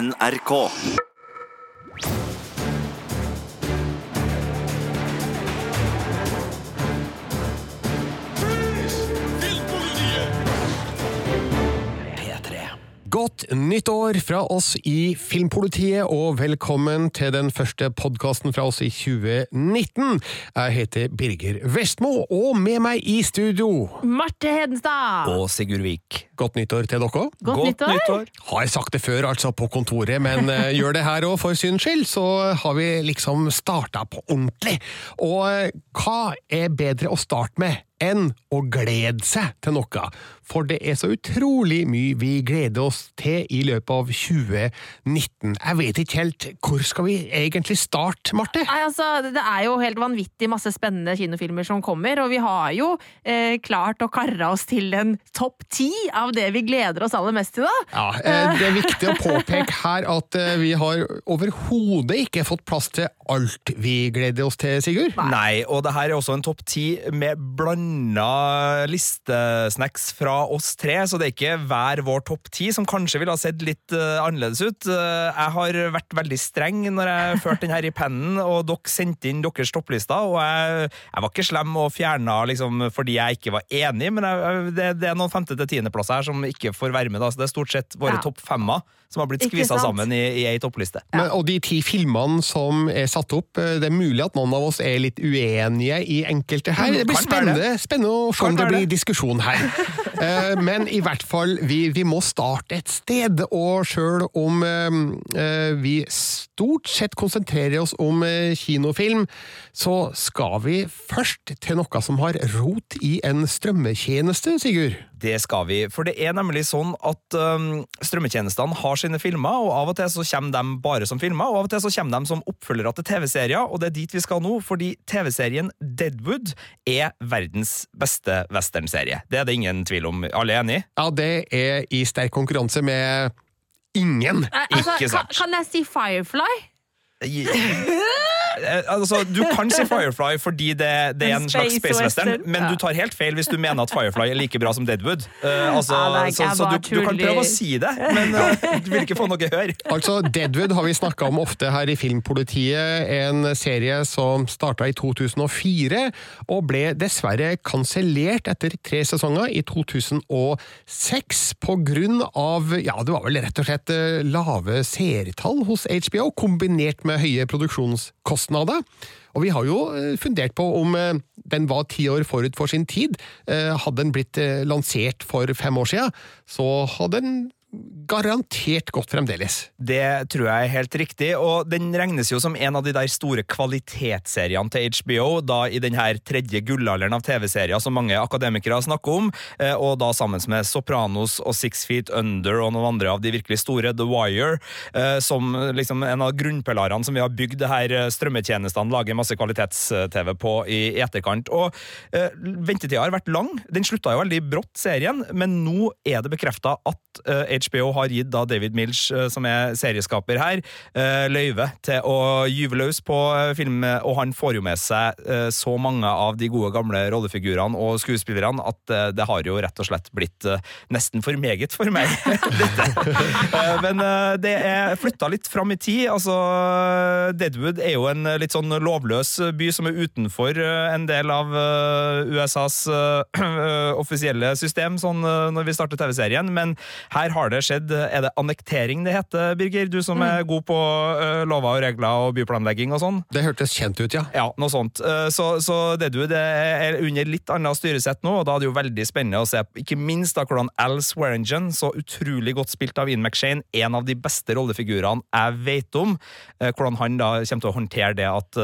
NRK. Godt nytt år fra oss i Filmpolitiet, og velkommen til den første podkasten fra oss i 2019. Jeg heter Birger Vestmo, og med meg i studio Marte Hedenstad! Og Sigurd Vik. Godt nyttår til dere. Godt, nyttår! Har sagt det før, altså, på kontoret, men uh, gjør det her òg for syns skyld, så har vi liksom starta på ordentlig. Og uh, hva er bedre å starte med enn å glede seg til noe? For det er så utrolig mye vi gleder oss til i løpet av 2019. Jeg vet ikke helt hvor skal vi egentlig starte, Marte? Nei, altså, det er jo helt vanvittig masse spennende kinofilmer som kommer, og vi har jo eh, klart å karre oss til en topp ti av det vi gleder oss aller mest til, da. Ja, eh, Det er viktig å påpeke her at eh, vi har overhodet ikke fått plass til alt vi gleder oss til, Sigurd. Nei, og det her er også en topp ti med blanda listesnacks fra oss tre, så det er ikke hver vår topp ti som kanskje ville ha sett litt uh, annerledes ut. Uh, jeg har vært veldig streng når jeg førte den her i pennen, og dere sendte inn deres topplister, og jeg, jeg var ikke slem og fjerna liksom, fordi jeg ikke var enig, men jeg, det, det, er noen femte- til tiendeplasser her som ikke får være med, da, så det er stort sett våre Ja. topp femmer som har blitt skvisa sammen i, i ei toppliste. Men, og de ti filmene som er satt opp, eh, det er mulig at noen av oss er litt uenige i enkelte her. Det blir spennende, spennende å se om det blir diskusjon her. Eh, Men i hvert fall, vi, vi må starte et sted, og sjøl om eh, eh, vi stort sett konsentrerer oss om kinofilm, så skal vi først til noe som har rot i en strømmetjeneste, Sigurd. Det skal vi, for det er nemlig sånn at um, strømmetjenestene har sine filmer, og av og til så kommer de bare som filmer, og av og til så kommer de som oppfølgere til TV-serier, og det er dit vi skal nå, fordi TV-serien Deadwood er verdens beste westernserie. Det er det ingen tvil om. Alle er enig? Ja, det er i sterk konkurranse med ingen. Altså, Ikke sant. Kan, kan jeg si Firefly? Eh, altså, du kan si Firefly fordi det, det er en slags space western, men ja. du tar helt feil hvis du mener at Firefly er like bra som Deadwood. Uh, altså, Ja, så så du, du kan prøve å si det, men uh, du vil ikke få noe hør. Altså, Deadwood har vi snakka om ofte her i Filmpolitiet, en serie som starta i 2004, og ble dessverre kansellert etter tre sesonger i 2006 på grunn av, ja, det var vel rett og slett lave seertall hos HBO, kombinert med høye produksjonskostnader. Og vi har jo eh, fundert på om eh, den var ti år forut for sin tid. Eh, Hadde den blitt lansert for fem år siden, så hadde den garantert godt fremdeles. Det tror jeg er helt riktig, og den regnes jo som en av de der store kvalitetsseriene til HBO, da i den her tredje gullalderen av TV-serier som mange akademikere snakker om, eh, og da sammen med Sopranos og Six Feet Under og noen andre av de virkelig store, The Wire, eh, som liksom en av grunnpilarene som vi har bygd det her eh, strømmetjenestene lager masse kvalitets-TV på i etterkant. Og ventetida har vært lang. Den slutta jo veldig brått, serien, men nå er det bekrefta at HBO har gitt da David Milch, eh, som er serieskaper her, eh, løyve til å gyve løs på eh, film, og han får jo med seg så mange av de gode gamle rollefigurene og skuespillerne at det har jo rett og slett blitt nesten for meget for meg. Men det er flytta litt fram i tid. Altså, Deadwood er jo en litt sånn lovløs by som er utenfor en del av USAs offisielle system, sånn når vi starter TV-serien, men her har det skjedd Er det annektering det heter, Birger? Du som er god på uh, lover og regler og byplanlegging og sånn? Det hørtes kjent ut, ja. Ja, noe sånt. Uh, Så, så Deadwood er under litt annet styresett nå, og da er det jo veldig spennende å se ikke minst da hvordan Al Swearingen, så utrolig godt spilt av Ian McShane, en av de beste rollefigurene jeg vet om, uh, hvordan han da kommer til å håndtere det at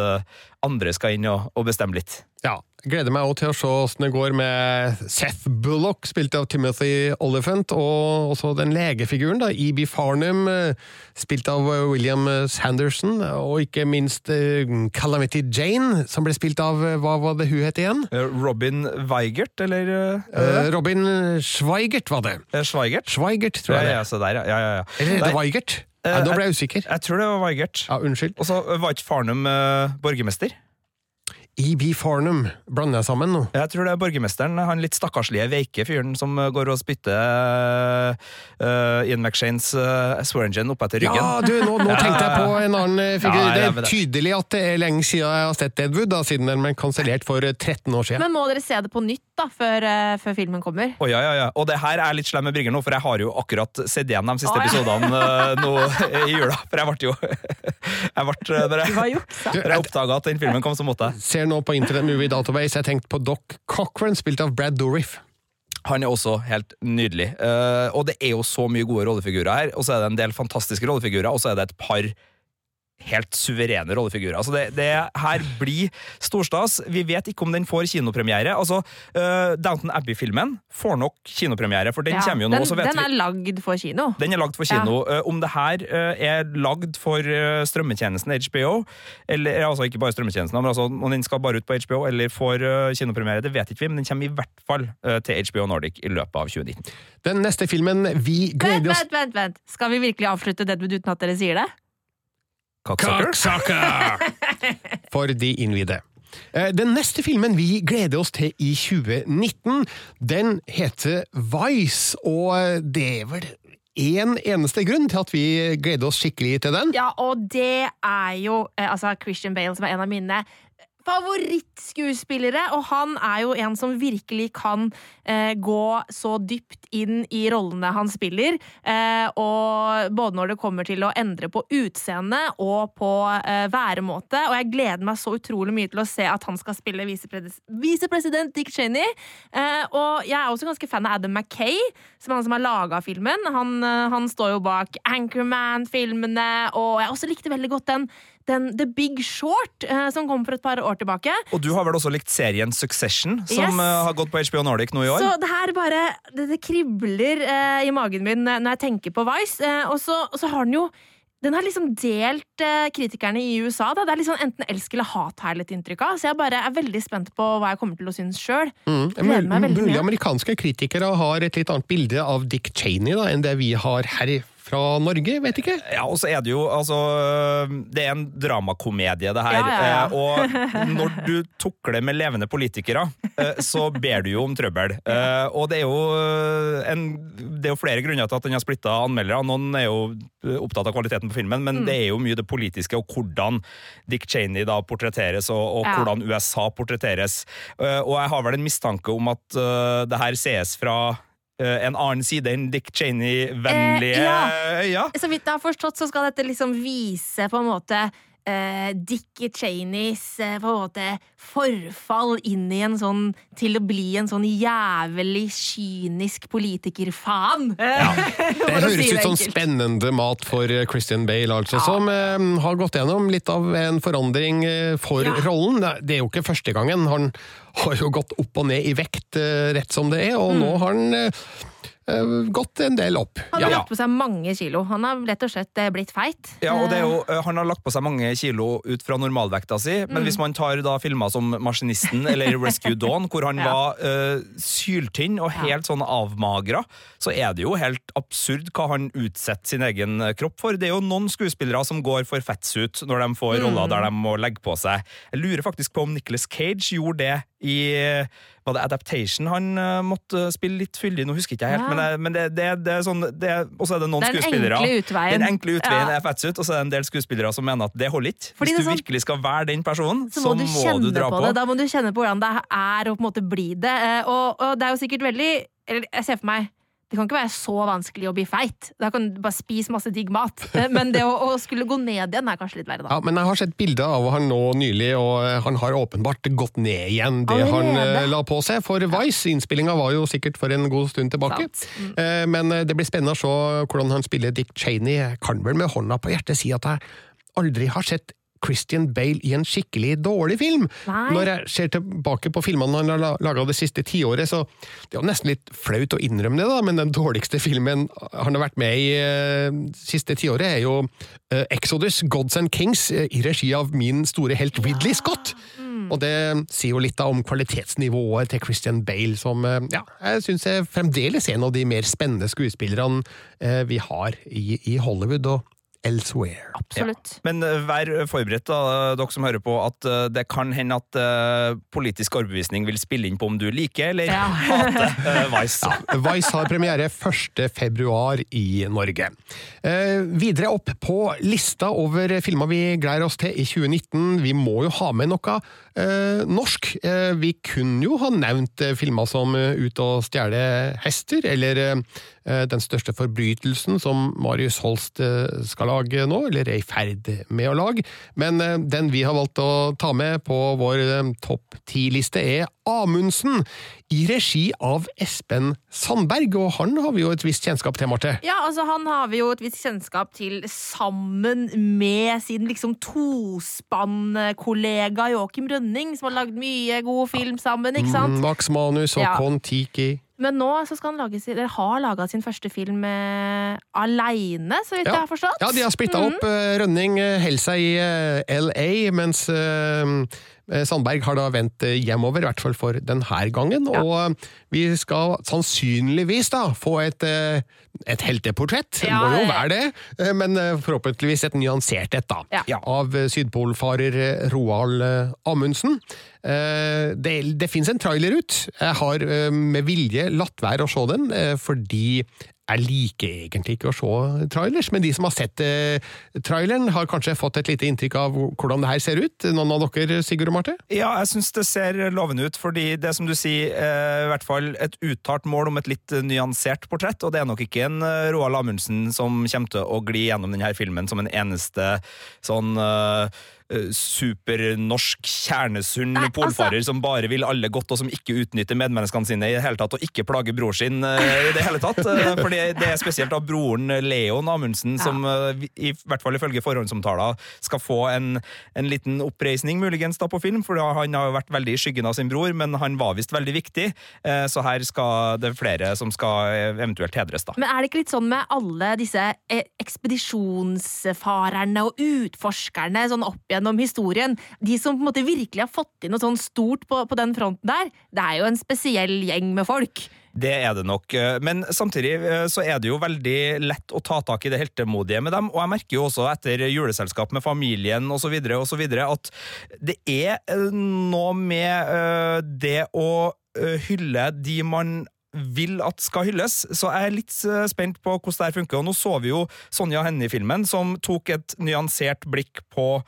andre skal inn og, og bestemme litt. Ja, gleder meg også til å se hvordan det går med Seth Bullock, spilt av Timothy Oliphant, og også den legefiguren, da, E.B. Farnham, eh, spilt av eh, William Sanderson, og ikke minst eh, Calamity Jane, som ble spilt av, hva var det hun het igjen? Robin Weigert, eller eh, Robin Schweigert var det. Schweigert? Schweigert, tror jeg ja, ja, så der, ja. ja, ja. Eller er det Weigert? Nå ble jeg- jeg usikker. Jeg tror det var Weigert. Ja, unnskyld. Og så var ikke Farnham eh, borgermester? E.B. Farnham. Blander jeg sammen nå? Jeg tror det er borgermesteren, han litt stakkarslige, veike fyren som går og spytter uh, Ian McShanes uh, Swearingen opp etter ryggen. Ja, du, nå, nå tenkte jeg på en annen eh, figur. Ja, det er tydelig at det er lenge siden jeg har sett Deadwood, da, siden den ble kansellert for 13 år siden. Men må dere se det på nytt da, før, eh, før filmen kommer? Oh, ja, ja, ja. Og det her er litt slem med Brygger nå, for jeg har jo akkurat sett igjen de siste oh, ja. episodene eh, nå i jula. For jeg ble jo jeg ble, eh, Når jeg, jeg oppdaga at den filmen kom, så måtte jeg. Ser nå på Internet Movie Database, jeg tenkte på Doc Cochran, spilt av Brad Dourif. Han er også helt nydelig. Eh, og det er jo så mye gode rollefigurer her, og så er det en del fantastiske rollefigurer, og så er det et par helt suverene rollefigurer. Altså det, det her blir storstas. Vi vet ikke om den får kinopremiere. Altså, uh, Downton Abbey-filmen får nok kinopremiere, for den Ja, kommer jo nå. den, så vet den vi... er lagd for kino. Den er lagd for kino. Eh, Om det her uh, er lagd for strømmetjenesten HBO, eller altså ikke bare strømmetjenesten, men altså om den skal bare ut på HBO eller får kinopremiere, det vet ikke vi, men den kommer i hvert fall til HBO Nordic i løpet av 2019. Den neste filmen vi gleder oss vent, vent, vent! Skal vi virkelig avslutte det uten at dere sier det? Cocksucker. For de innvidde. Eh, Den neste filmen vi gleder oss til i 2019, den heter Vice, og eh, det er vel én eneste grunn til at vi gleder oss skikkelig til den. Ja, og det er jo eh, altså Christian Bale, som er en av mine favorittskuespillere, og han er jo en som virkelig kan eh, gå så dypt inn i rollene han spiller, eh, og både når det kommer til å endre på utseende og på eh, væremåte, og jeg gleder meg så utrolig mye til å se at han skal spille visepres- visepresident Dick Cheney, eh, og jeg er også ganske fan av Adam Mackay, som er han som har laga filmen. Han, eh, han står jo bak Anchorman-filmene, og jeg også likte veldig godt den den The Big Short, eh, som kom for et par år tilbake. Og du har vel også likt serien Succession, som Yes. eh, har gått på HBO Nordic nå i år? Så det her bare Det, det kribler eh, i magen min når jeg tenker på Vice. Eh, og, så, og så har den jo den har liksom delt eh, kritikerne i USA. Da. Det er liksom enten elsk eller hat, her, litt inntrykk av. Så jeg bare er veldig spent på hva jeg kommer til å synes sjøl. Mm. Mulig amerikanske kritikere har et litt annet bilde av Dick Cheney da, enn det vi har her fra Norge, vet ikke. Ja, og så er det jo altså Det er en dramakomedie, det her. Ja, ja, ja. Eh, og når du tukler med levende politikere, eh, så ber du jo om trøbbel. Eh, og det er jo en, Det er jo flere grunner til at den har splitta anmeldere. Noen er jo opptatt av kvaliteten på filmen, Mm. men det er jo mye det politiske og hvordan Dick Cheney da portretteres, og, og Ja. hvordan USA portretteres. Eh, og jeg har vel en mistanke om at det her sees fra en annen side enn Dick Cheney-vennlige Eh, ja. øyne. Så vidt jeg har forstått, så skal dette liksom vise på en måte eh, Dickie Cheneys eh, på en måte forfall inn i en sånn Til å bli en sånn jævlig kynisk politikerfan. Det høres ut som spennende mat for eh, Christian Bale, altså, som eh, har gått gjennom litt av en forandring eh, for Ja. rollen. Det- er jo ikke første gangen. Han har jo gått opp og ned i vekt eh, rett som det er, og Mm. nå har han gått en del opp. Han har Ja. lagt på seg mange kilo. Han har rett og slett eh, blitt feit. Ja, og det er jo, eh, Han har lagt på seg mange kilo ut fra normalvekta si, Mm. men hvis man tar da filmer som Maskinisten eller Rescue Dawn, hvor han Ja. var uh, syltynn og helt sånn avmagra, så er det jo helt absurd hva han utsetter sin egen eh, kropp for. Det er jo noen skuespillere som går for fettsuit når de Mm. får roller der de må legge på seg. Jeg lurer faktisk på om Nicholas Cage gjorde det i eh, var det Adaptation han eh, måtte spille litt fyldig? Nå husker ikke jeg helt, Ja. men, det, men det, det, det er sånn Og så er det noen Det den skuespillere enkle utveien. Den enkle utveien Ja. er fettsuit, og så er det en del skuespillere som mener at det holder ikke. Fordi Hvis du sånn- virkelig skal være den personen, så må, du kjenne dra på, det. Da må du kjenne på hvordan det er å på en måte bli det. Eh, Og, og det er jo sikkert veldig Eller jeg ser for meg det kan ikke være så vanskelig å bli feit. Da kan du bare spise masse digg mat. Eh, Men det å, å skulle gå ned igjen er kanskje litt verre, da. Ja, men jeg har sett bilder av han nå nylig, og eh, han har åpenbart gått ned igjen det han Allerede? eh, la på seg. For Vice, innspillinga var jo sikkert for en god stund tilbake. Mm. Eh, Men eh, det blir spennende å se hvordan han spiller Dick Cheney. Jeg kan vel med hånda på hjertet si at jeg aldri har sett Christian Bale i en skikkelig dårlig film. Nei. Når jeg ser tilbake på filmene han har laga det siste tiåret, så det er jo nesten litt flaut å innrømme det, da, men den dårligste filmen han har vært med i eh, siste tiåret, er jo eh, Exodus, Gods and Kings, eh, i regi av min store helt Ridley Scott. Og det sier jo litt da om kvalitetsnivået til Christian Bale, som ja, jeg syns er fremdeles en av de mer spennende skuespillerne vi har i, i Hollywood. og Elsewhere. Absolutt. Men eh, vær forberedt, da, dere som hører på, at eh, det kan hende at eh, politisk overbevisning vil spille inn på om du liker eller Ja. hater eh, Vice. Vice har premiere 1. februar i Norge. Eh, videre opp på lista over filmer vi gleder oss til i 2019. Vi må jo ha med noe eh, norsk. Eh, vi kunne jo ha nevnt eh, filmer som eh, Ut og stjele hester, eller eh, Den største forbrytelsen, som Marius Holst eh, skal lage nå, eller er i ferd med å lage. Men eh, den vi har valgt å ta med på vår eh, topp ti-liste, er Amundsen, i regi av Espen Sandberg, og han har vi jo et visst kjennskap til, Marte. Ja, altså Han har vi jo et visst kjennskap til sammen med sin liksom tospannkollega Joakim Rønning, som har lagd mye god film sammen, ikke sant? Max Manus og Ja. Kon-Tiki. Men nå så skal han lage eller har laga sin første film eh, aleine, så vidt Ja. jeg har forstått. Ja, de har splitta opp. Eh, Rønning eh, holder seg i eh, LA, mens eh, Sandberg har da vendt eh, hjemover, i hvert fall for denne gangen. Ja. Og eh, vi skal sannsynligvis da få et, eh, et helteportrett. Det Ja, må jo være det, eh, men eh, forhåpentligvis et nyansert et, da. Ja. Av eh, sydpolfarer eh, Roald eh, Amundsen. Eh, Det, det fins en trailer ut. Jeg har eh, med vilje latt være å se den, eh, fordi jeg liker egentlig ikke å se trailers, men de som har sett eh, traileren, har kanskje fått et lite inntrykk av hvordan det her ser ut. Noen av dere, Sigurd og Marte? Ja, jeg syns det ser lovende ut, fordi det som du sier, eh, i hvert fall et uttalt mål om et litt nyansert portrett, og det er nok ikke en eh, Roald Amundsen som kommer til å gli gjennom denne filmen som en eneste sånn eh, supernorsk kjernesunn polfarer altså- polfarer som bare vil alle godt, og som ikke utnytter medmenneskene sine i det hele tatt, og ikke plager bror sin eh, i det hele tatt. For det er spesielt da broren Leon Amundsen, som eh, i hvert fall ifølge forhåndsomtaler skal få en, en liten oppreisning muligens da på film, for han har jo vært veldig i skyggen av sin bror, men han var visst veldig viktig, eh, så her skal det flere som skal eh, eventuelt hedres da. Men er det ikke litt sånn med alle disse eh, ekspedisjonsfarerne og utforskerne sånn opp gjennom historien? De som på en måte virkelig har fått inn noe sånn stort på, på den fronten der? Det er jo en spesiell gjeng med folk. Det er det nok, eh, men samtidig eh, så er det jo veldig lett å ta tak i det heltemodige med dem, og jeg merker jo også etter juleselskap med familien så videre at det er eh, noe med det å hylle de man vil at skal hylles, så jeg er litt spent på hvordan det her funker. Og nå så vi jo Sonja Hennie-filmen, som tok et nyansert blikk på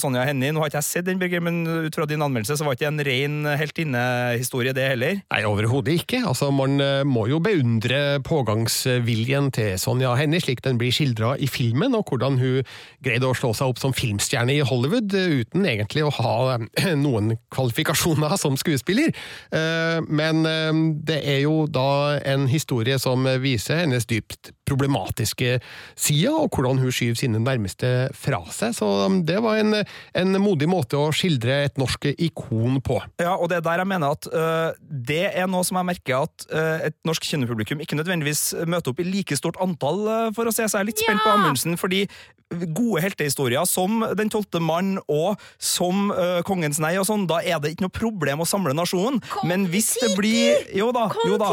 Sonja Hennie. Nå har ikke jeg sett den, Birger, men ut fra din anmeldelse så var ikke en ren heltinnehistorie, det heller. Nei, overhodet ikke. Altså, Man eh, må jo beundre pågangsviljen til Sonja Hennie, slik den blir skildra i filmen, og hvordan hun greide å slå seg opp som filmstjerne i Hollywood eh, uten egentlig å ha eh, noen kvalifikasjoner som skuespiller. Eh, Men eh, det er jo da en historie som viser hennes dypt problematiske side, og hvordan hun skyver sine nærmeste fra seg. Så um, det var en, en modig måte å skildre et norsk ikon på. Ja, og det er der jeg mener at uh, det er noe som jeg merker at uh, et norsk kinopublikum ikke nødvendigvis møter opp i like stort antall uh, for å se. Så jeg er litt spent på Amundsen, fordi gode heltehistorier som Den tolvte mann og som uh, Kongens nei og sånn, da er det ikke noe problem å samle nasjonen. Men hvis det blir Jo da, jo da.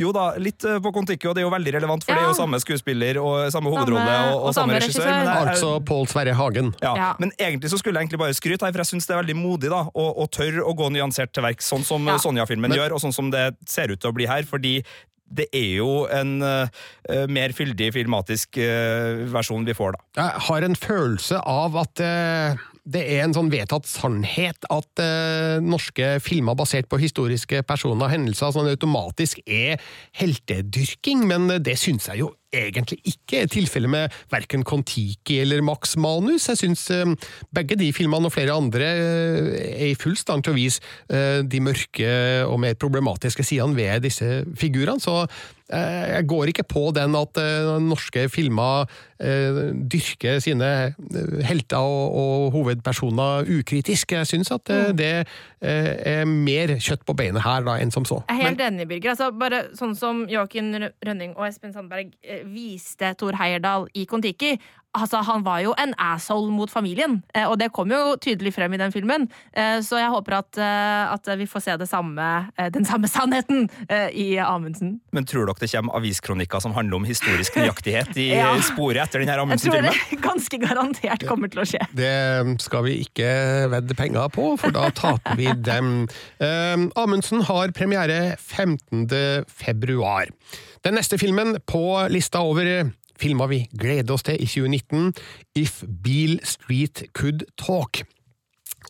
Jo da, litt uh, på Kon-Tiki, og det er jo veldig relevant, for det er jo samme skuespiller og samme hovedrolle og, og, og samme samme regissør. regissør. Men det er Altså Pål Sverre Hagen. ja. Ja. Men egentlig så skulle jeg egentlig bare skryte her, for jeg syns det er veldig modig da, å, å tørre å gå nyansert til verks, sånn som Ja. Sonja-filmen gjør, og sånn som det ser ut til å bli her. fordi det er jo en uh, mer fyldig filmatisk uh, versjon vi får, da. Jeg har en følelse av at eh, det er en sånn vedtatt sannhet at eh, norske filmer basert på historiske personer og hendelser sånn automatisk er heltedyrking, men det syns jeg jo egentlig ikke er tilfellet med verken Kon-Tiki eller Max Manus. Jeg syns eh, begge de filmene og flere andre eh, er i full stand til å vise eh, de mørke og mer problematiske sidene ved disse figurene. så jeg går ikke på den at eh, norske filmer eh, dyrker sine eh, helter og, hovedpersoner ukritisk. Jeg syns at eh, det eh, er mer kjøtt på beinet her da, enn som så. Jeg er helt enig, Birger. Altså, bare sånn som Joakim Rønning og Espen Sandberg eh, viste Thor Heyerdahl i Kon-Tiki. Altså, han var jo en asshole mot familien, eh, og det kom jo tydelig frem i den filmen. Eh, så jeg håper at, eh, at vi får se samme, eh, den samme sannheten eh, i Amundsen. Men tror dere det kommer aviskronikker som handler om historisk nøyaktighet i Ja. sporet etter denne Amundsen-filmen? Jeg tror det ganske garantert kommer til å skje. Det skal vi ikke vedde penger på, for da taper vi dem. Eh, Amundsen har premiere 15. februar. Den neste filmen på lista over filmer vi gleder oss til i 2019, If Beale Street Could Talk.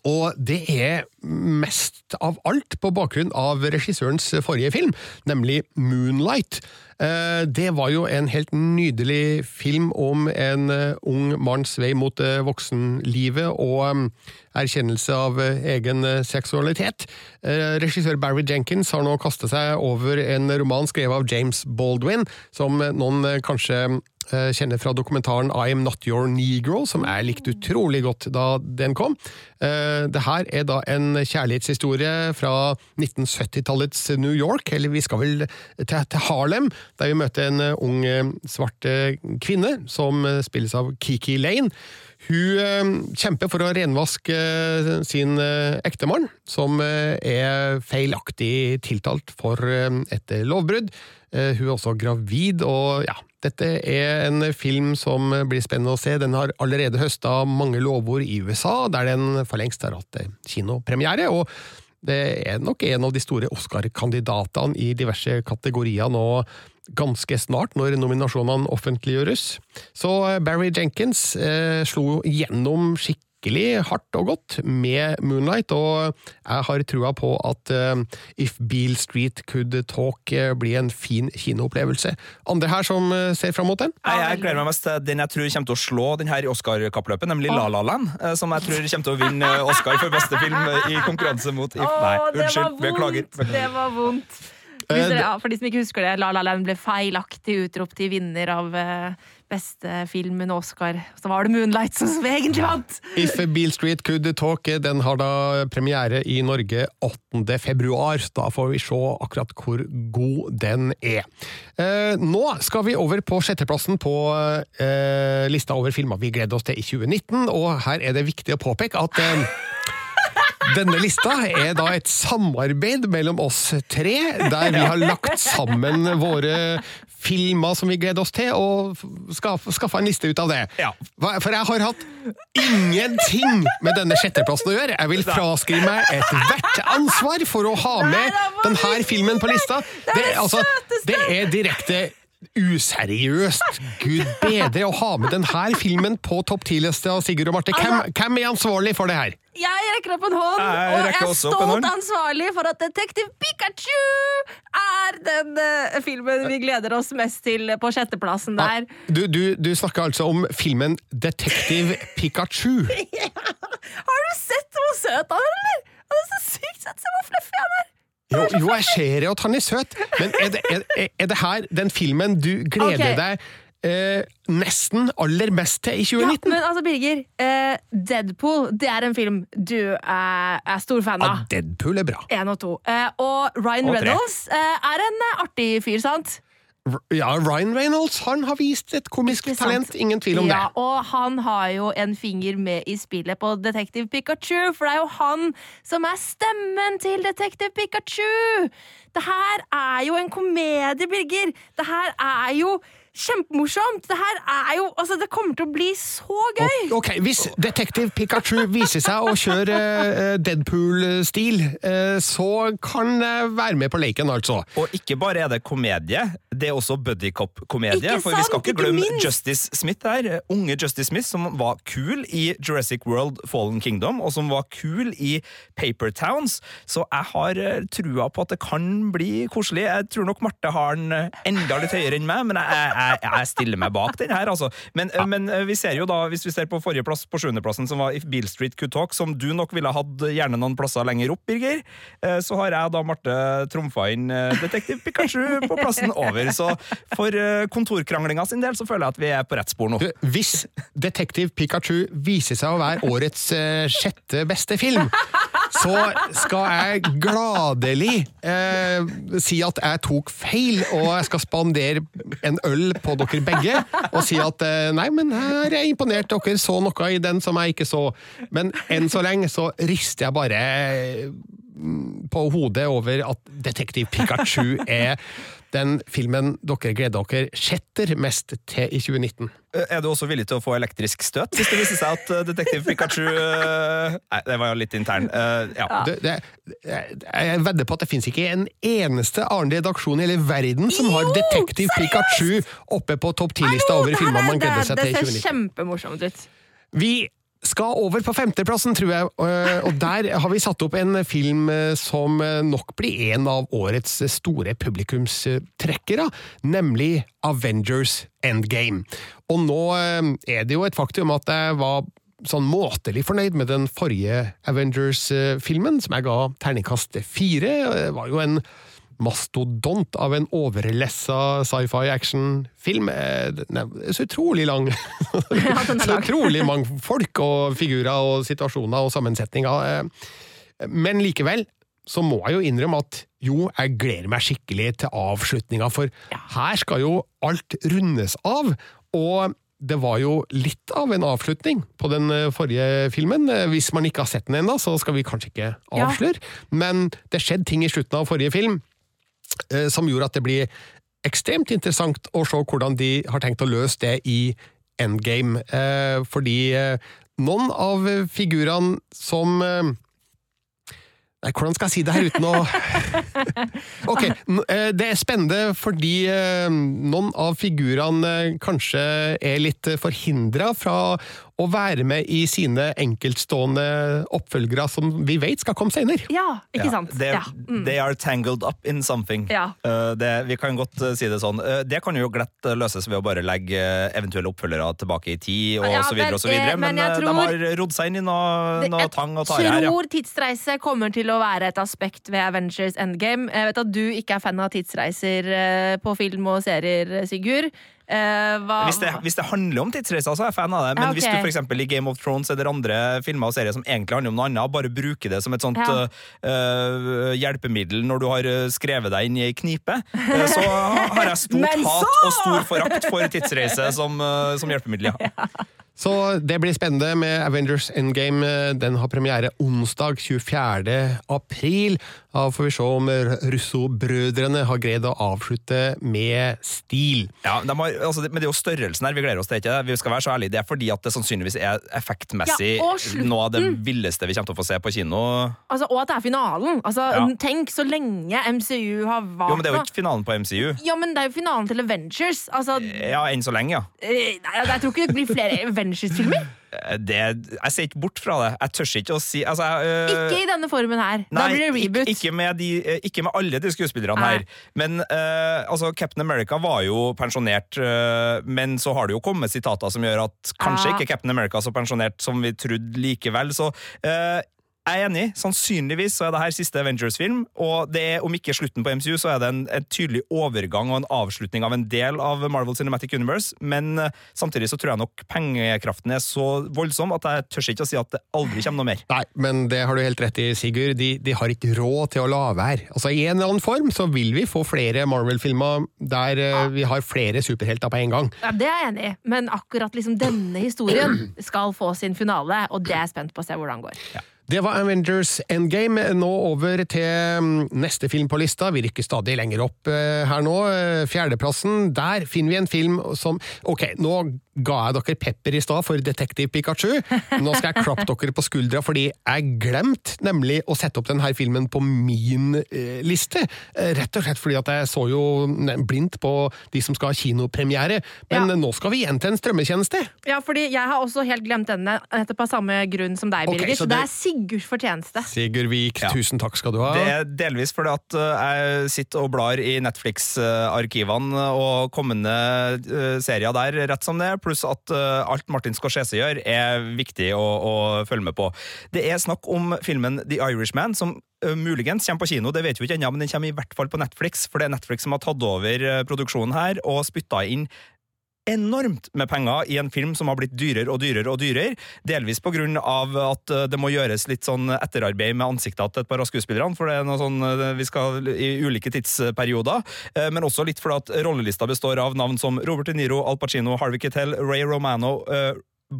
Og det er mest av alt på bakgrunn av regissørens forrige film, nemlig Moonlight. Eh, Det var jo en helt nydelig film om en eh, ung manns vei mot eh, voksenlivet og erkjennelse av egen seksualitet. Regissør Barry Jenkins har nå kastet seg over en roman skrevet av James Baldwin, som noen kanskje kjenner fra dokumentaren I Am Not Your Negro, som jeg likte utrolig godt da den kom. Eh, Det her er da en kjærlighetshistorie fra 1970-tallets New York, eller vi skal vel til, Harlem, der vi møter en eh, ung eh, svart eh, kvinne som eh, spilles av Kiki Lane. Hun eh, kjemper for å renvaske eh, sin eh, ektemann, som eh, er feilaktig tiltalt for eh, et lovbrudd. Eh, Hun er også gravid, og ja, dette er en film som blir spennende å se. Den har allerede høsta mange lovord i USA, der den for lengst har hatt eh, kinopremiere. og det er nok en av de store Oscar-kandidatene i diverse kategorier nå ganske snart, når nominasjonene offentliggjøres. Så eh, Barry Jenkins eh, slo gjennom skikkelig hardt og godt med Moonlight, og jeg har trua på at eh, If Beale Street Could Talk eh, blir en fin kinoopplevelse. Andre her som eh, ser fram mot den? Jeg gleder meg mest til den jeg tror kommer til å slå den her i Oscar-kappløpet, nemlig La La Land. Som jeg tror kommer til å vinne Oscar for beste film i konkurranse mot If. Nei, Åh, det unnskyld. Beklager. Det var vondt. Dere, ja, for de som ikke husker det, La La Land ble feilaktig utropt til vinner av eh, beste filmen Oscar. Så var det Moonlight som egentlig vant! If Beale Street Could Talk den har da premiere i Norge 8. februar. Da får vi se akkurat hvor god den er. Eh, nå skal vi over på sjetteplassen på eh, lista over filmer vi gleder oss til i 2019, og her er det viktig å påpeke at eh, denne lista er da et samarbeid mellom oss tre, der vi har lagt sammen våre filmer som vi gleder oss til, og skaffa en liste ut av det. Ja. For jeg har hatt ingenting med denne sjetteplassen å gjøre. Jeg vil fraskrive meg ethvert ansvar for å ha med denne filmen på lista. Det er altså, det er direkte useriøst. Gud bedre å ha med denne filmen på topp ti-lista, Sigurd og Marte. Hvem, hvem er ansvarlig for det her? Jeg rekker opp en hånd, Jeg og jeg er stolt ansvarlig for at Detektiv Pikachu er den uh, filmen vi gleder oss mest til på sjetteplassen der. Du, du, du snakker altså om filmen Detektiv Pikachu. Har du sett hvor søt han er, eller? Han er så sykt søt! Se hvor fluffy han er! Jo, jo, jeg ser jo at han er søt, men er det, er, er det her den filmen du gleder okay. deg eh, nesten aller mest til i Ja, men altså, Birger, eh, Deadpool det er en film du er, er stor fan av. Ja. Deadpool er bra. En og to. Eh, og Ryan Og. Reynolds eh, er en eh, artig fyr, sant? Ja, Ryan Reynolds han har vist et komisk talent, ingen tvil om ja, det. Og han har jo en finger med i spillet på Detektiv Pikachu, for det er jo han som er stemmen til Detektiv Pikachu! Det her er jo en komedie, Birger! Det her er jo kjempemorsomt! Det her er jo Altså, det kommer til å bli så gøy! Ok, Hvis Detektiv Pikachu viser seg å kjøre eh, Deadpool-stil, eh, så kan jeg være med på leken, altså. Og ikke bare er det komedie, det er også buddycop-komedie. For vi skal ikke glemme ikke Justice Smith her. Unge Justice Smith, som var kul i Jurassic World Fallen Kingdom, og som var kul i Paper Towns. Så jeg har eh, trua på at det kan bli koselig. Jeg tror nok Marte har den enda litt høyere enn meg, men jeg, jeg, jeg stiller meg bak den her, altså. Men, ja. men eh, vi ser jo da, hvis vi ser på forrige plass, på sjuendeplassen, som var If Beale Street Could Talk, som du nok ville hatt gjerne noen plasser lenger opp, Birger, eh, så har jeg da, Marte, trumfa inn eh, Detektiv Pikachu på plassen over. Så for kontorkranglinga sin del så føler jeg at vi er på rett spor nå. Du, Hvis Detektiv Pikachu viser seg å være årets uh, sjette beste film, så skal jeg gladelig eh, si at jeg tok feil, og jeg skal spandere en øl på dere begge. Og si at eh, nei, men her er jeg imponert, dere så noe i den som jeg ikke så. Men enn så lenge så rister jeg bare mm, på hodet over at Detektiv Pikachu er den filmen dere gleder dere sjetter mest til i 2019. Er du også villig til å få elektrisk støt hvis det viser seg at uh, detektiv Pikachu uh, Nei, det var jo litt intern. Uh, ja. Det, det, jeg vedder på at det finnes ikke en eneste annen redaksjon i hele verden som har Jo, Detektiv Pikachu oppe på topp ti-lista over filmer man gleder seg til i 2019. Det ser kjempemorsomt ut. Vi skal over på femteplassen, tror jeg, og og der har vi satt opp en film eh, som eh, nok blir en av årets store publikumstrekkere, nemlig Avengers Endgame. Og nå eh, er det jo et faktum at jeg var sånn måtelig fornøyd med den forrige Avengers-filmen, som jeg ga terningkast fire. Det var jo en mastodont av en overlessa sci-fi action-film. Er så utrolig lang. Ja, så utrolig mange folk og figurer og situasjoner og sammensetninger. Eh, Men likevel så må jeg jo innrømme at jo, jeg gleder meg skikkelig til avslutninga, for her skal jo alt rundes av. Og det var jo litt av en avslutning på den eh, forrige filmen. Eh, Hvis man ikke har sett den ennå, så skal vi kanskje ikke Ja. avsløre. Men det skjedde ting i slutten av forrige film eh, som gjorde at det blir ekstremt interessant å se hvordan de har tenkt å løse det i endgame. Eh, fordi eh, noen av figurene som eh, Nei, hvordan skal jeg si det her uten å Ok, eh, det er spennende fordi eh, noen av figurene eh, kanskje er litt forhindra fra å være med i sine enkeltstående oppfølgere som vi vet skal komme senere. Ja, ikke Ja, sant? They, Ja. Mm. they are tangled up in something. Ja. Uh, det, vi kan godt uh, si det sånn. Uh, det kan jo glatt uh, løses ved å bare legge uh, eventuelle oppfølgere tilbake i tid, og Ja, så videre men, og så videre. eh, Men, men uh, tror- de har rodd seg inn i noe, noe tang og tare her, ja. tror tidsreise kommer til å være et aspekt ved Avengers Endgame. Jeg vet at du ikke er fan av tidsreiser eh, på film og serier, Sigurd. Eh, hva, Hvis det, hvis det handler om tidsreiser, så er jeg fan av det. Men Ja, hvis du for i Game of Thrones eller andre filmer og serier som egentlig handler om noe annet, bare bruker det som et sånt Ja. uh, hjelpemiddel når du har skrevet deg inn i ei knipe, uh, så har jeg stort hat og stor forakt for tidsreise som, uh, som hjelpemiddel. Ja. Så det blir spennende med Avengers Endgame. Den har premiere onsdag 24. april. Da får vi se om Russo-brødrene har greid å avslutte med stil. Ja, de har, altså, men det er jo størrelsen her vi gleder oss til. ikke det? Vi skal være så ærlige, Det er fordi at det sannsynligvis er effektmessig Ja, noe av det villeste vi kommer til å få se på kino. Altså, og at det er finalen. Altså, Ja. Tenk så lenge MCU har vart Jo, men Det er jo ikke finalen på MCU. Ja, men det er jo finalen til Avengers. Altså, Ja, enn så lenge, ja. eh, nei, jeg tror ikke det blir flere Avengers-filmer. Eh, Det, jeg ser ikke bort fra det. Jeg tør ikke å si altså, jeg, øh, Ikke i denne formen her. Da blir det reboot. Ikke, ikke, med de, eh, ikke med alle de skuespillerne Nei. her. Men eh, altså, Captain America var jo pensjonert, eh, men så har det jo kommet sitater som gjør at kanskje Ja. ikke Captain America er så pensjonert som vi trodde likevel. Så eh, jeg er enig. Sannsynligvis så er det her siste Avengers-film, og det er, om ikke slutten på MCU, så er det en, en tydelig overgang og en avslutning av en del av Marvel Cinematic Universe, men eh, samtidig så tror jeg nok pengekraften er så voldsom at jeg tør ikke å si at det aldri kommer noe mer. Nei, men det har du helt rett i, Sigurd. De, de har ikke råd til å la være. Altså, I en eller annen form så vil vi få flere Marvel-filmer der eh, vi har flere superhelter på en gang. Ja, Det er jeg enig i, men akkurat liksom denne historien skal få sin finale, og det er jeg spent på å se hvordan det går. Det var Avengers Endgame. Nå over til mm, neste film på lista. Vi rykker stadig lenger opp eh, her nå. Eh, Fjerdeplassen. Der finner vi en film som Ok, nå ga jeg dere pepper i stad for Detektiv Pikachu. Nå skal jeg klappe dere på skuldra fordi jeg glemte nemlig å sette opp denne filmen på min eh, liste. Eh, rett og slett fordi at jeg så jo blindt på de som skal ha kinopremiere. Men Ja. nå skal vi igjen til en strømmetjeneste. Ja, fordi jeg har også helt glemt denne, nettopp av samme grunn som deg, Birger. så så det det- er Sigurds fortjeneste. Sigurd Vik, Ja. tusen takk skal du ha. Det er delvis fordi at uh, jeg sitter og blar i Netflix-arkivene og kommende serier der rett som det er, pluss at uh, alt Martin Scorsese gjør, er viktig å, å følge med på. Det er snakk om filmen The Irishman, som uh, muligens kommer på kino, det vet vi ikke ennå, men den kommer i hvert fall på Netflix, for det er Netflix som har tatt over uh, produksjonen her og spytta inn enormt med penger i en film som har blitt dyrere og dyrere og dyrere. Delvis på grunn av at det må gjøres litt sånn etterarbeid med ansiktet til et par av skuespillerne, for det er noe sånn vi skal i ulike tidsperioder. Men også litt fordi at rollelista består av navn som Robert De Niro, Al Pacino, Harvey Kittel, Ray Romano,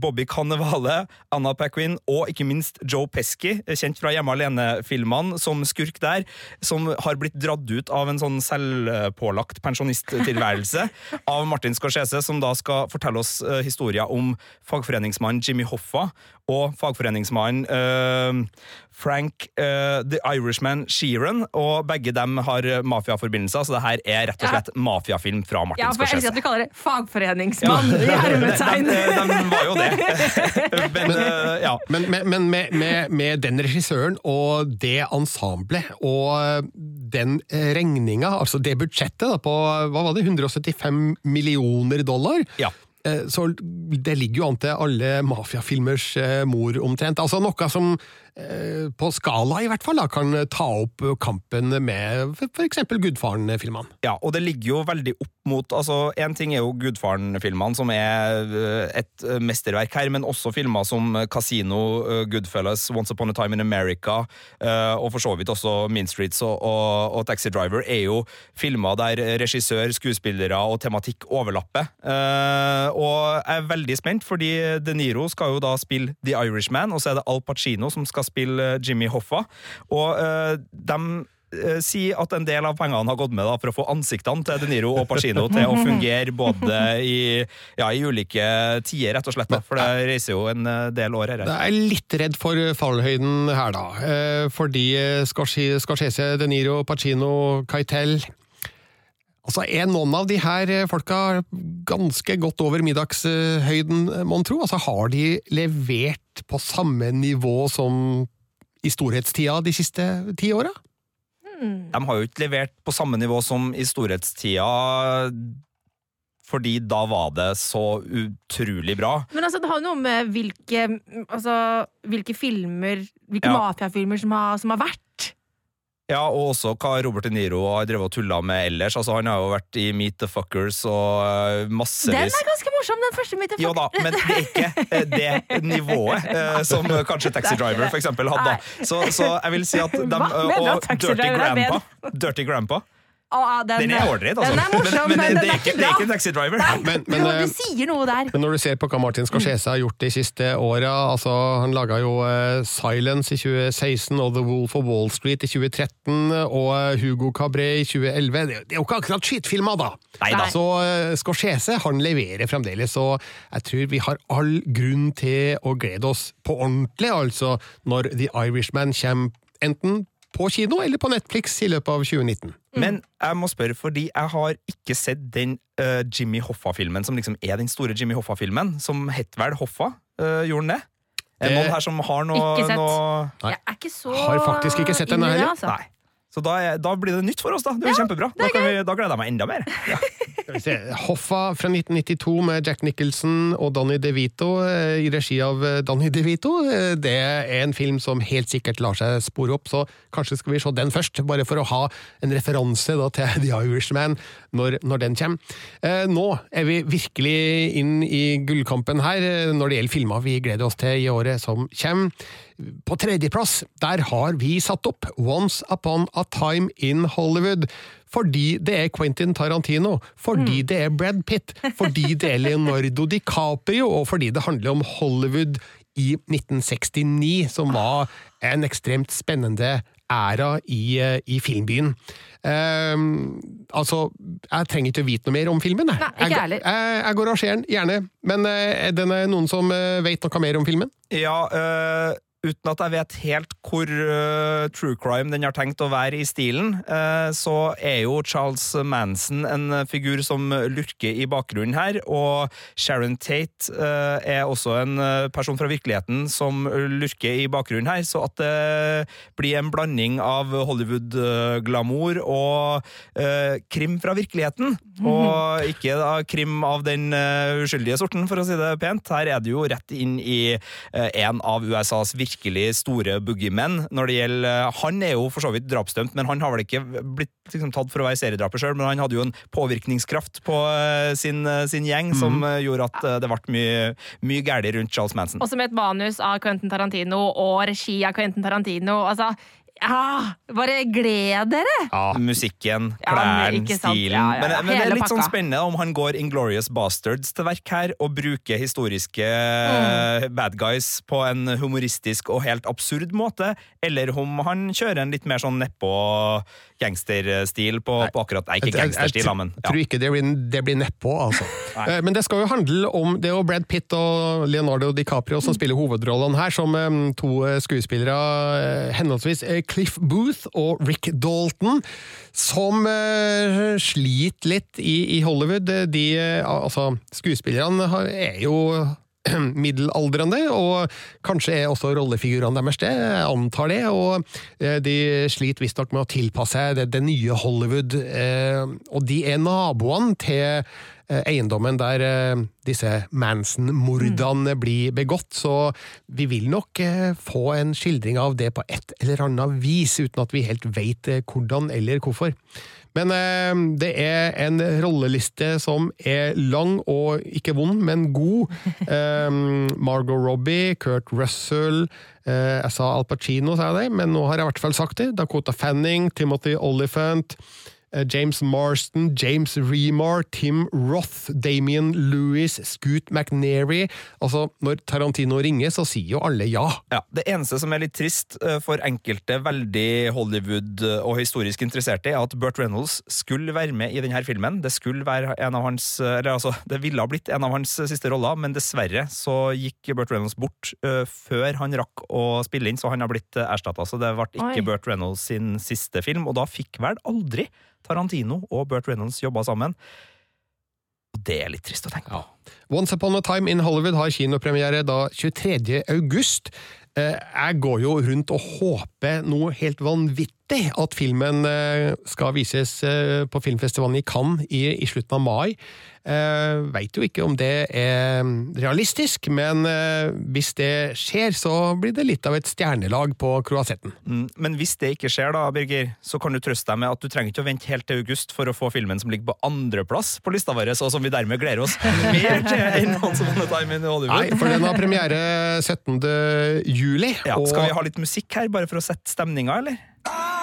Bobby Cannevale, Anna Paquin og ikke minst Joe Pesky, kjent fra Hjemme alene-filmene som skurk der, som har blitt dratt ut av en sånn selvpålagt pensjonisttilværelse av Martin Scorsese, som da skal fortelle oss uh, historier om fagforeningsmannen Jimmy Hoffa og fagforeningsmannen uh, Frank uh, The Irishman Sheeran, og begge dem har mafiaforbindelser, så det her er rett og slett ja. mafiafilm fra Martin ja, for Jeg elsker at du kaller det fagforeningsmann i hermetegn. de, de, var jo det. men, men, uh, ja. men, men med, med, med, den regissøren og det ensemblet og den regninga, altså det budsjettet da, på hva var det, 175 millioner dollar, ja. så det ligger jo an til alle mafiafilmers mor omtrent. Altså noe som Eh, på skala i hvert fall, da, kan ta opp kampen med f.eks. Gudfaren-filmene. Ja, og det ligger jo veldig opp mot altså En ting er jo Gudfaren-filmene, som er eh, et mesterverk her, men også filmer som Casino, eh, Goodfellas, Once Upon a Time in America, og for så vidt også Mean Streets og, og, og Taxi Driver, er jo filmer der regissør, skuespillere og tematikk overlapper. Og jeg er veldig spent, fordi De Niro skal jo da spille The Irishman, og så er det Al Pacino som skal skal spille eh, Jimmy Hoffa. Og uh, de uh, sier at en del av pengene har gått med da, for å få ansiktene til De Niro og Pacino til å fungere både i, ja, i ulike tider, rett og slett. Da, for det reiser jo en del år her. Jeg er litt redd for fallhøyden her, da. Fordi Scorsese, De Niro, Pacino, Keitel Altså, Er noen av de her folka ganske godt over middagshøyden, mon tro? Altså, Har de levert på samme nivå som i storhetstida de siste ti åra? De har jo ikke levert på samme nivå som i storhetstida, fordi da var det så utrolig bra. Men altså, det har jo noe med hvilke, altså, hvilke filmer, hvilke ja. mafiafilmer som har, som har vært. Ja, og også hva Robert De Niro har drevet og tulla med ellers. Altså, Han har jo vært i Meet the Fuckers og uh, massevis Den er ganske morsom, den første Meet the Fuckers. Jo da, men det er ikke uh, det nivået uh, som kanskje Taxi Driver for eksempel hadde. Så, så, jeg vil si at de, Og Dirty Grandpa, Dirty Grandpa Den, den, er ålreit, altså. Den er morsom, men, men, men det, er ikke, det, er ikke, Taxi Driver. Nei, men, men, du, du, sier noe der. Men når du ser på hva Martin Scorsese har gjort de siste åra altså, Han laga jo uh, Silence i 2016 og The Wolf of Wall Street i 2013 og uh, Hugo Cabret i 2011. Det, det er jo ikke akkurat skittfilma, da! Neida. Så uh, Scorsese han leverer fremdeles, og jeg tror vi har all grunn til å glede oss på ordentlig, altså, når The Irishman kommer enten på kino eller på Netflix i løpet av 2019. Mm. Men jeg må spørre, fordi jeg har ikke sett den uh, Jimmy Hoffa-filmen som liksom er den store Jimmy Hoffa-filmen, som het vel Hoffa? Uh, gjorde den det? Er det noen her som har noe Ikke sett. Noe... Jeg er ikke så Har faktisk ikke sett den heller. Altså. Nei. Så da, er, da, blir det nytt for oss, da. Det er ja, kjempebra. Da, vi, da, gleder jeg meg enda mer. Ja. Hoffa fra 1992 med Jack Nicholson og Danny DeVito eh, i regi av Donny Danny DeVito. Eh, det er en film som helt sikkert lar seg spore opp, så kanskje skal vi se den først. Bare for å ha en referanse da, til The Irishman når, når den kommer. Nå er vi virkelig inn i gullkampen her når det gjelder filmer vi gleder oss til i året som kommer. På tredjeplass der har vi satt opp Once Upon a Time in Hollywood. Fordi det er Quentin Tarantino, fordi mm. det er Brad Pitt, fordi det er Leonardo DiCaprio, og fordi det handler om Hollywood i 1969, som var en ekstremt spennende æra i, eh, i filmbyen. Um, altså, jeg trenger ikke å vite noe mer om filmen. Nei, ikke jeg, jeg, jeg, går og ser den, gjerne. Men uh, er det noen som uh, vet noe mer om filmen? Ja, uh uten at jeg vet helt hvor uh, true crime den har tenkt å være i stilen, uh, så er jo Charles Manson en figur som lurker i bakgrunnen her, og Sharon Tate uh, er også en person fra virkeligheten som lurker i bakgrunnen her, så at det blir en blanding av Hollywood-glamour og krim fra virkeligheten, mm -hmm. og ikke da krim av den uskyldige sorten, for å si det pent. Her er det jo rett inn i en av USAs virkelige virkelig store boogiemen. Når det gjelder, han er jo for så vidt drapsdømt, men han har vel ikke blitt liksom, tatt for å være seriedraper sjøl. Men han hadde jo en påvirkningskraft på uh, sin, uh, sin, gjeng som uh, gjorde at det ble mye, mye galt rundt Charles Manson. Også med et manus av Quentin Tarantino og regi av Quentin Tarantino. Altså, ja, bare gled dere! Ja, musikken, klærne, ja, stilen. Ja, men, men, det er litt sånn spennende om han går Inglorious Bastards til verk her, og bruker historiske mm. bad guys på en humoristisk og helt absurd måte, eller om han kjører en litt mer sånn nedpå gangsterstil på, på, akkurat Nei, ikke gangsterstil, men ja. Jeg tror ikke det blir, det blir nedpå, altså. Eh, men det skal jo handle om Det er jo Brad Pitt og Leonardo DiCaprio som mm. spiller hovedrollene her, som to eh, skuespillere, uh, henholdsvis Cliff Booth og Rick Dalton, som sliter litt i, i Hollywood. De, altså, skuespillerne er jo middelaldrende, og kanskje er også rollefigurene deres det, antar det, og eh, de sliter visstnok med å tilpasse seg det, det, nye Hollywood, eh, og de er naboene til eh, eiendommen der disse Manson-mordene mm. blir begått, så vi vil nok få en skildring av det på et eller annet vis, uten at vi helt veit hvordan eller hvorfor. Men eh, det er en rolleliste som er lang og ikke vond, men god. Eh, Margot Robbie, Kurt Russell eh, Jeg sa Al Pacino, sa jeg det, men nå har jeg i hvert fall sagt det. Dakota Fanning, Timothy Oliphant. Eh, James Marston, James Remar, Tim Roth, Damien Lewis, Scoot McNary Altså, når Tarantino ringer, så sier jo alle ja. ja. Det eneste som er litt trist eh, for enkelte veldig Hollywood- eh, og historisk interesserte, er at Burt Reynolds skulle være med i denne filmen. Det skulle være en av hans Eller altså, det ville ha blitt en av hans siste roller, men dessverre så gikk Burt Reynolds bort før han rakk å spille inn, så han har blitt erstatta. Så det ble ikke Oi. Burt Reynolds sin siste film, og da fikk vel aldri Tarantino og Burt Reynolds jobba sammen. Og det er litt trist å tenke på. Ja. Once Upon a Time in Hollywood har kinopremiere da 23. august. Eh, jeg går jo rundt og håper noe helt vanvittig at filmen eh, skal vises eh, på filmfestivalen i Cannes i, i slutten av mai. Uh, Veit jo ikke om det er realistisk, men uh, hvis det skjer, så blir det litt av et stjernelag på kroasetten. Mm, men hvis det ikke skjer, da, Birger, så kan du trøste deg med at du trenger ikke å vente helt til august for å få filmen som ligger på andreplass på lista vår, og som vi dermed gleder oss mer til enn Once Upon a Time in Hollywood. Nei, for den har premiere 17. juli. Ja, og... Skal vi ha litt musikk her, bare for å sette stemninga, eller? Ah!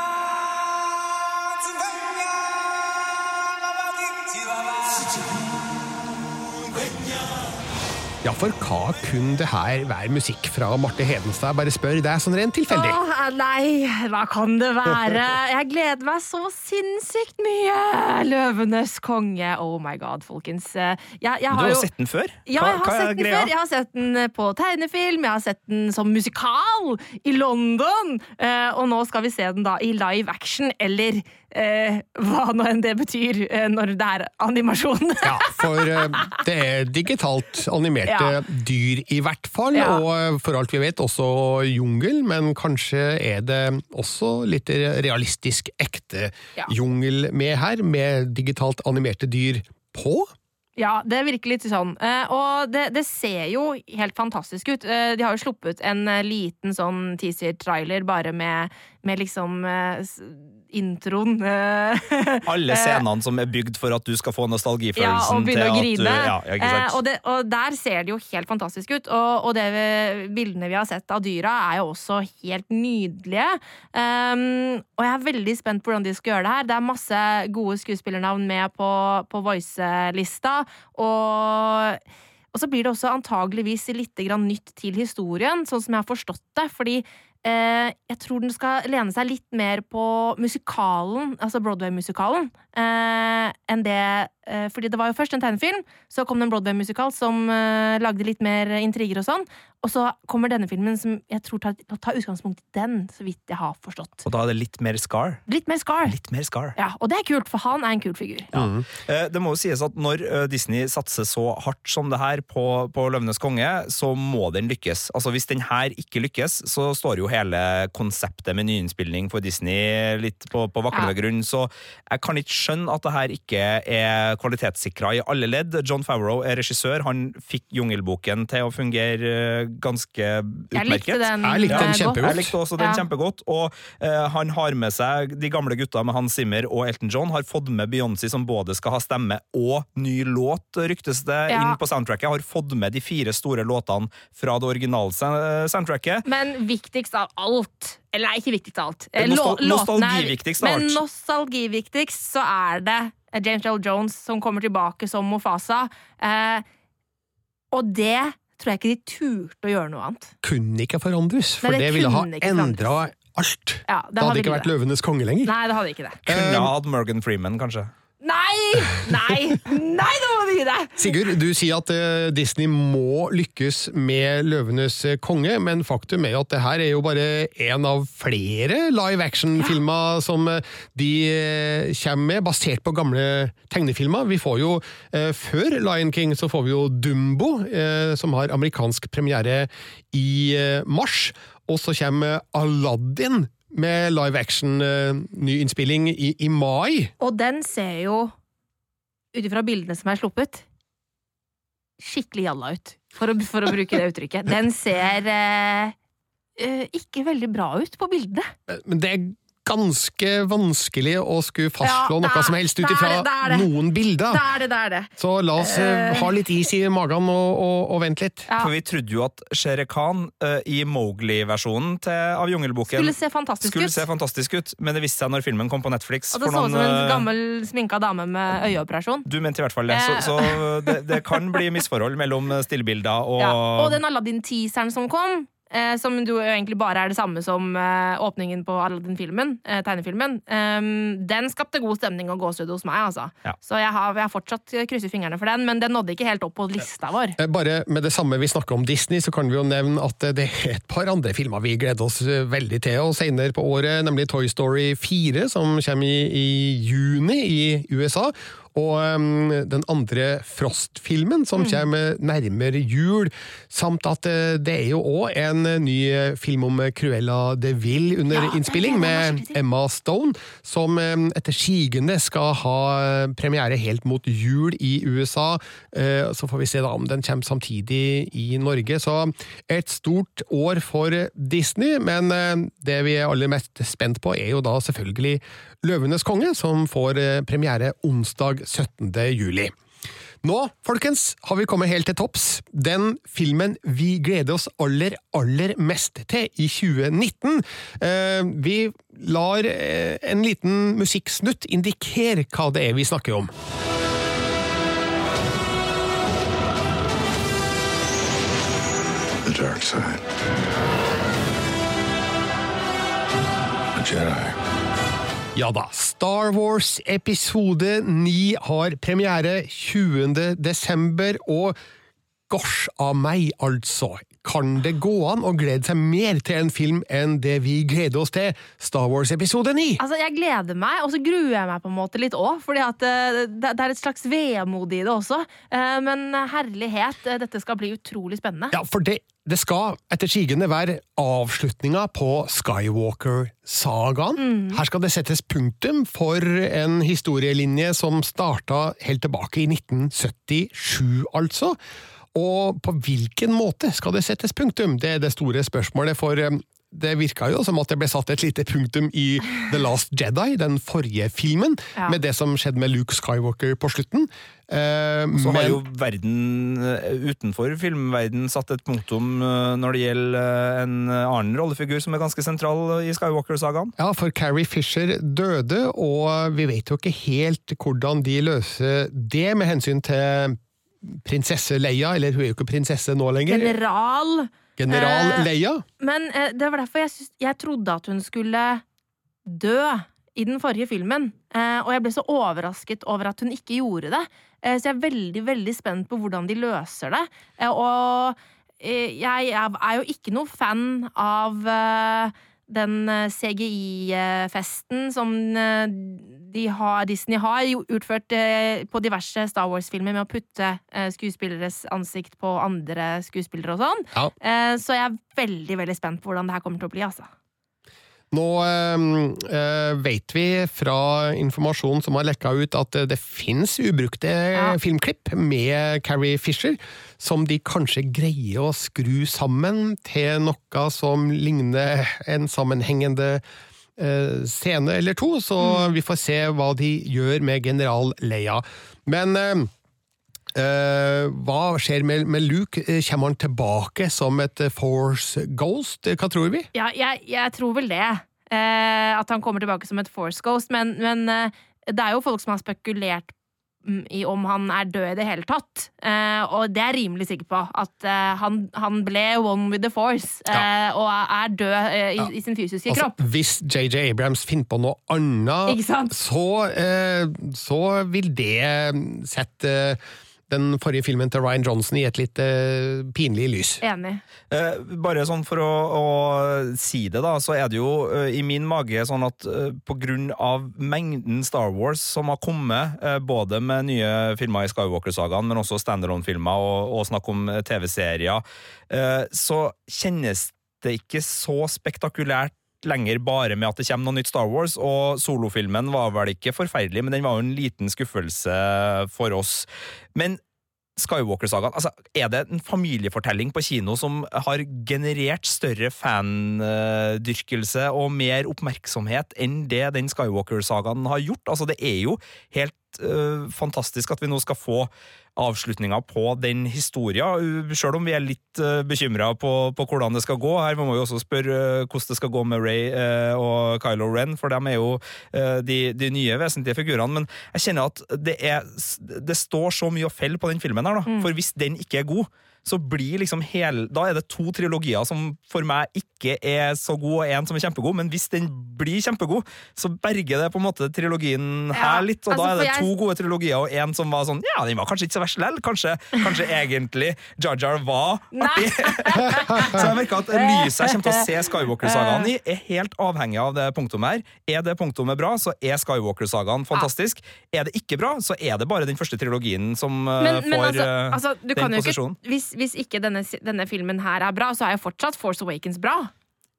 Ja, for hva kunne det her være musikk fra Marte Hedenstad? Bare spør, det er sånn rent tilfeldig. Åh, nei, hva kan det være? Jeg gleder meg så sinnssykt mye! Løvenes konge. Oh my god, folkens. Jeg, jeg har du har jo sett den før? Ja, jeg har sett den greia? før. Jeg har sett den på tegnefilm, jeg har sett den som musikal i London, eh, og nå skal vi se den da i live action, eller Eh, hva nå enn det betyr eh, når det er animasjon. ja, for eh, det er digitalt animerte ja. dyr i hvert fall, ja. og for alt vi vet også jungel, men kanskje er det også litt realistisk ekte ja. jungel med her, med digitalt animerte dyr på? Ja, det virker litt sånn. Eh, og det, det, ser jo helt fantastisk ut. De har jo sluppet en liten sånn teaser-trailer bare med, med liksom introen. Alle eh, scenene som er bygd for at du skal få nostalgifølelsen ja, og begynne å grine. Du, ja, eh, og, det, og, der ser det jo helt fantastisk ut. Og, og det vi, bildene vi har sett av dyra, er jo også helt nydelige. Um, og jeg er veldig spent på hvordan de skal gjøre det her. Det er masse gode skuespillernavn med på, på Voice-lista. Og og så blir det også antageligvis litt nytt til historien, sånn som jeg har forstått det. Fordi Eh, jeg tror den skal lene seg litt mer på musikalen, altså Broadway-musikalen, eh, enn det Fordi det var jo først en tegnefilm, så kom det en Broadway-musikal som eh, lagde litt mer intriger og sånn. Og så kommer denne filmen som jeg tror tar, tar, utgangspunkt i den, så vidt jeg har forstått. Og da er det litt mer Scar? Litt mer Scar. Litt mer Scar. Ja, Og det er kult, for han er en kul figur. Ja. Mm. Eh, det må jo sies at når eh, Disney satser så hardt som det her på, på 'Løvenes konge', så må den lykkes. Altså Hvis den her ikke lykkes, så står jo hele konseptet med nyinnspilling for Disney litt på, på vaklende Ja. grunn, så jeg kan ikke skjønne at det her ikke er kvalitetssikra i alle ledd. John Favreau er regissør, han fikk Jungelboken til å fungere eh, ganske Jeg likte utmerket. den, Jeg likte den kjempegodt. Jeg likte også den Ja. kjempegodt, og eh, han har med seg de gamle gutta med Hans Zimmer og Elton John, har fått med Beyoncé, som både skal ha stemme og ny låt, ryktes det, Ja. inn på soundtracket. Har fått med de fire store låtene fra det originale soundtracket. Men viktigst av alt Eller nei, ikke viktigst av alt. Eh, Nostal- nostalgiviktigst av alt. Men nostalgiviktigst så er det eh, James L. Jones som kommer tilbake som Mofasa. Eh, og det tror jeg ikke de turte å gjøre noe annet. Kunne ikke forandres, for Nei, det det ville ha endra alt. Ja, Det hadde ikke vært Løvenes konge lenger. Nei, det hadde ikke det. Kunne Eh, hatt Morgan Freeman, kanskje. Nei! Nei! Nei, nå må du gi deg! Sigurd, du sier at eh, Disney må lykkes med Løvenes eh, konge, men faktum er jo at det her er jo bare en av flere live action-filmer som eh, de kommer med, basert på gamle tegnefilmer. Vi får jo, før Lion King, så får vi jo Dumbo, som har amerikansk premiere i mars, og så kommer Aladdin med live action-nyinnspilling ny innspilling i, i mai. Og den ser jo, ut ifra bildene som er sluppet, skikkelig jalla ut, for å, for å bruke det uttrykket. Den ser uh, uh, ikke veldig bra ut på bildene. Men det er ganske vanskelig å skulle fastslå Ja, det noe er- som helst ut er ifra er noen bilder. Det er det, det er det. Så la oss uh, ha litt is i magen og, og, og vente litt. Ja. For vi trodde jo at Shere Khan uh, i Mowgli-versjonen av Jungelboken Skulle se fantastisk skulle se fantastisk ut, men det viste seg når filmen kom på Netflix Og det for så ut som en gammel sminka dame med øyeoperasjon. Du mente i hvert fall det, så, så det, det kan bli misforhold mellom stillbilder og, Ja. Og den Aladdin-teaseren som kom, eh, som jo egentlig bare er det samme som eh, åpningen på Aladdin-filmen, eh, tegnefilmen, eh, den skapte god stemning og gåsehud hos meg, altså. Ja. Så jeg har, jeg har fortsatt krysset fingrene for den, men den nådde ikke helt opp på lista vår. Eh, Bare med det samme vi snakker om Disney, så kan vi jo nevne at eh, det er et par andre filmer vi gleder oss eh, veldig til og senere på året, nemlig Toy Story 4, som kommer i, i juni i USA. Og um, den andre Frost-filmen, som kommer nærmere jul. Samt at eh, det er jo òg en eh, ny film om Cruella de Vil under Ja, innspilling, med. Emma Stone, som um, etter sigende skal ha eh, premiere helt mot jul i USA. Uh, Så får vi se da om den kommer samtidig i Norge. Så et stort år for Disney, men uh, det vi er aller mest spent på, er jo da selvfølgelig Løvenes konge, som får eh, premiere onsdag 17. juli. Nå, folkens, har vi kommet helt til topps. Den filmen vi gleder oss aller, aller mest til i 2019. Eh, vi lar eh, en liten musikksnutt indikere hva det er vi snakker om. The dark side. The Jedi. Ja da, Star Wars episode 9 har premiere 20. desember, og gosh av meg, altså. Kan det gå an å glede seg mer til en film enn det vi gleder oss til Star Wars episode 9? Altså, Jeg gleder meg, og så gruer jeg meg på en måte litt òg, at eh, det det er et slags vemod i det også. Eh, Men herlighet, eh, dette skal bli utrolig spennende. Ja, for det, det skal etter sigende være avslutninga på Skywalker-sagaen. Her skal det settes punktum for en historielinje som starta helt tilbake i 1977, altså. Og på hvilken måte skal det settes punktum? Det er det store spørsmålet, for eh, det virka jo som at det ble satt et lite punktum i The Last Jedi, den forrige filmen, Ja. med det som skjedde med Luke Skywalker på slutten. Eh, Så har jo verden eh, utenfor filmverden satt et punktum eh, når det gjelder eh, en annen rollefigur som er ganske sentral i Skywalker-sagaen. Ja, for Carrie Fisher døde, og vi vet jo ikke helt hvordan de løser det med hensyn til prinsesse Leia, eller hun er jo ikke prinsesse nå lenger. General General Eh, Leia. Men eh, det var derfor jeg, syns- jeg trodde at hun skulle dø i den forrige filmen. Eh, og jeg ble så overrasket over at hun ikke gjorde det. Eh, så jeg er veldig, veldig spent på hvordan de løser det. Eh, og eh, jeg er er jo ikke noe fan av eh, den eh, CGI-festen som eh, de har, Disney har utført eh, på diverse Star Wars-filmer med å putte skuespilleres ansikt på andre skuespillere og sånn. Ja. Så jeg er veldig veldig spent på hvordan det her kommer til å bli. altså. Nå øh, vet vi fra informasjon som har lekka ut at det fins ubrukte Ja. filmklipp med Carrie Fisher, som de kanskje greier å skru sammen til noe som ligner en sammenhengende øh, scene eller to, så vi får se hva de gjør med general Leia. Men øh, hva skjer med, med Luke? Kommer han tilbake som et Force Ghost? Hva tror vi? Ja, jeg, jeg tror vel det. Eh, at han kommer tilbake som et Force Ghost. Men, men eh, det er jo folk som har spekulert mm, i om han er død i det hele tatt. Eh, og det er jeg rimelig sikker på. At eh, han, han ble one with the force, eh, og er død eh, i, i sin fysiske Altså, kropp. hvis JJ Abrams finner på noe annet, så, eh, så vil det sette eh, den forrige filmen til Ryan Johnson i et litt uh, pinlig lys. Enig. Eh, bare sånn for å, å si det, da, så er det jo uh, i min mage sånn at uh, på grunn av mengden Star Wars som har kommet, både med nye filmer i Skywalker-sagaen, men også standalone-filmer og, og snakk om TV-serier, eh, så kjennes det ikke så spektakulært lenger bare med at det kommer noe nytt Star Wars, og solofilmen var vel ikke forferdelig, men den var jo en liten skuffelse for oss. Men Skywalker-sagaen, altså, er det en familiefortelling på kino som har generert større fandyrkelse og mer oppmerksomhet enn det den Skywalker-sagaen har gjort? Altså, det er jo helt øh, fantastisk at vi nå skal få avslutninga på den historien, sjøl om vi er litt uh, bekymra på, på hvordan det skal gå. Her må vi også spørre øh, hvordan det skal gå med Ray øh, og Kylo Ren, for de er jo de, de nye vesentlige figurene. Men jeg kjenner at det, er, det står så mye å felle på den filmen her, da. For hvis den ikke er god, så blir liksom hele Da er det to trilogier som for meg ikke er så gode, og én som er kjempegod, men hvis den blir kjempegod, så berger det på en måte trilogien her Ja, litt, og altså, da er det jeg- to gode trilogier, og én som var sånn Ja, den var kanskje ikke så verst likevel. Kanskje, kanskje egentlig Jar Jar var artig. så jeg merker at lyset jeg kommer til å se Skywalker-sagaen i, er helt avhengig av det punktumet her. Er det punktumet bra, så er Skywalker-sagaen fantastisk. Er det ikke bra, så er det bare den første trilogien som men, får men altså, altså, du den kan jo ikke, posisjonen. Hvis, hvis ikke denne, denne filmen her er bra, så er jo fortsatt Force Awakens bra.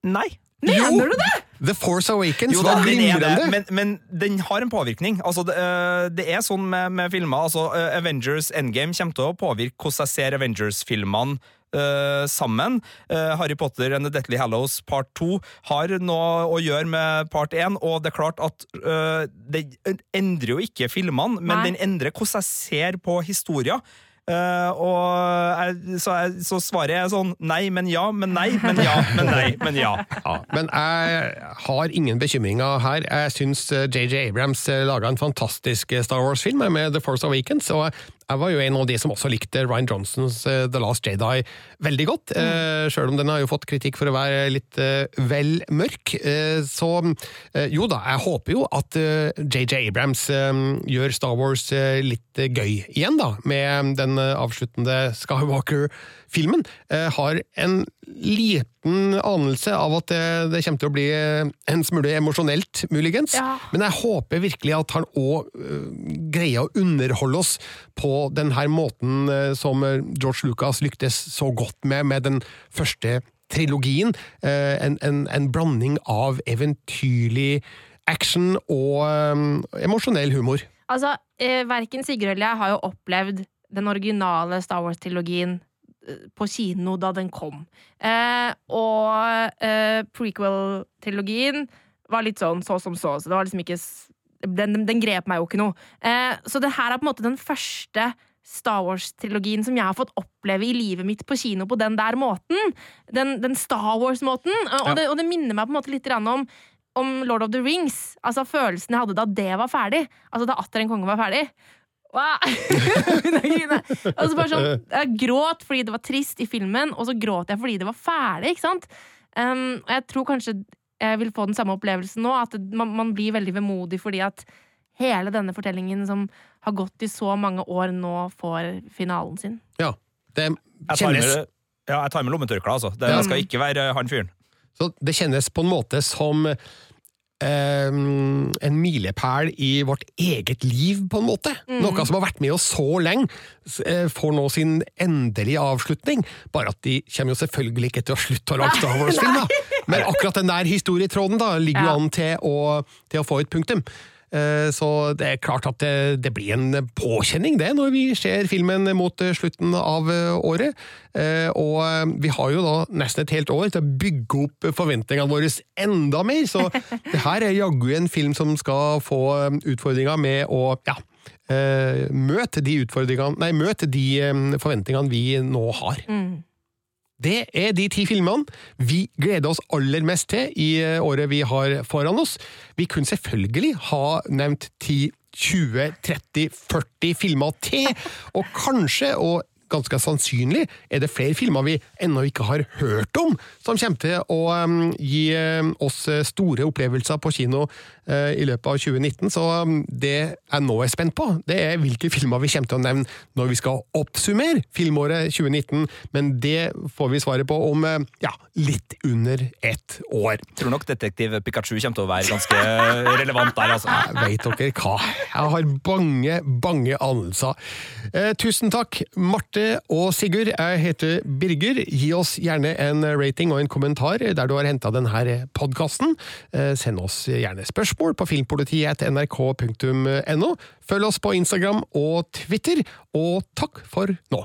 Nei. Mener du det?! The Force Awakens Jo da, var den glimrende! men, men den har en påvirkning. Altså, det, øh, det er sånn med, med filmer. Altså, øh, Avengers Endgame kommer til å påvirke hvordan jeg ser Avengers-filmene Uh, sammen. Uh, Harry Potter and The Deathly Hallows part 2 har noe å gjøre med part 1, og det er klart at uh, det endrer jo ikke filmene, men Nei. den endrer hvordan jeg ser på historier. Eh, og jeg, så, jeg, så svarer jeg sånn nei, men ja, men nei, men ja, men nei, men ja. Ja, men jeg har ingen bekymringer her. Jeg syns JJ Abrams laga en fantastisk Star Wars-film med The Force Awakens. og jeg var jo en av de som også likte Ryan Johnsons eh, The Last Jedi veldig godt. eh, Sjøl om den har jo fått kritikk for å være litt eh, vel mørk. Eh, Så jo da, jeg håper jo at JJ Abrams gjør Star Wars litt gøy igjen, da. Med den avsluttende Skywalker-filmen. Eh, Har en liten anelse av at det, det kommer til å bli eh, en smule emosjonelt, muligens. Ja. Men jeg håper virkelig at han òg greier å underholde oss på denne måten eh, som eh, George Lucas lyktes så godt med, med den første trilogien. Eh, En, en, en blanding av eventyrlig action og eh, emosjonell humor. Altså, eh, Verken Sigurd eller jeg har jo opplevd den originale Star Wars-trilogien eh, på kino da den kom. Eh, og eh, prequel-trilogien var litt sånn så som så, så det var liksom ikke Den, den grep meg jo ikke noe. Eh, så det her er på en måte den første Star Wars-trilogien som jeg har fått oppleve i livet mitt på kino på den der måten. Den, den Star Wars-måten. Og, Ja. det, og det minner meg på en måte litt om om Lord of the Rings. Altså følelsen jeg hadde da det var ferdig. Altså da Atter en konge var ferdig. Wow. Begynner å grine. altså bare sånn, jeg gråt fordi det var trist i filmen, og så gråt jeg fordi det var ferdig. ikke sant? Um, og jeg tror kanskje jeg vil få den samme opplevelsen nå, at man, man blir veldig vemodig fordi at hele denne fortellingen som har gått i så mange år, nå får finalen sin. Ja, det Jeg kjennes ja, jeg tar med lommetørkleet, altså. Det Ja. skal ikke være han fyren. Så det kjennes på en måte som eh, en milepæl i vårt eget liv, på en måte. Noe som har vært med oss så lenge, eh, får nå sin endelige avslutning. Bare at de kommer jo selvfølgelig ikke til å slutte å lage Star Wars-film, da. Men akkurat den der historietråden da, ligger jo Ja. an til å, til å få et punktum. Eh, Så det er klart at det, det blir en påkjenning, det, når vi ser filmen mot eh, slutten av eh, året. Og vi har jo da nesten et helt år til å bygge opp forventningene våre enda mer, så det her er jaggu en film som skal få utfordringer med å ja, møte de møte de forventningene vi nå har. Det er de ti filmene vi gleder oss aller mest til i eh, året vi har foran oss. Vi kunne selvfølgelig ha nevnt 10, 20, 30, 40 filmer til, og kanskje, og ganske sannsynlig, er det flere filmer vi ennå ikke har hørt om, som kommer til å em, gi em, oss eh, store opplevelser på kino eh, i løpet av 2019. Så em, det jeg nå er spent på, det er hvilke filmer vi kommer til å nevne når vi skal oppsummere filmåret 2019, men det får vi svaret på om eh, ja, litt under ett år. Tror nok Detektiv Pikachu kommer til å være ganske relevant der, altså. Veit dere hva? Jeg har bange, bange anelser. Eh, tusen takk, Marte og Sigurd. Jeg heter Birger. Gi oss gjerne en rating og en kommentar der du har henta denne podkasten. Eh, send oss gjerne spørsmål på filmpolitiet.nrk.no. Følg oss på Instagram og Twitter, og takk for nå.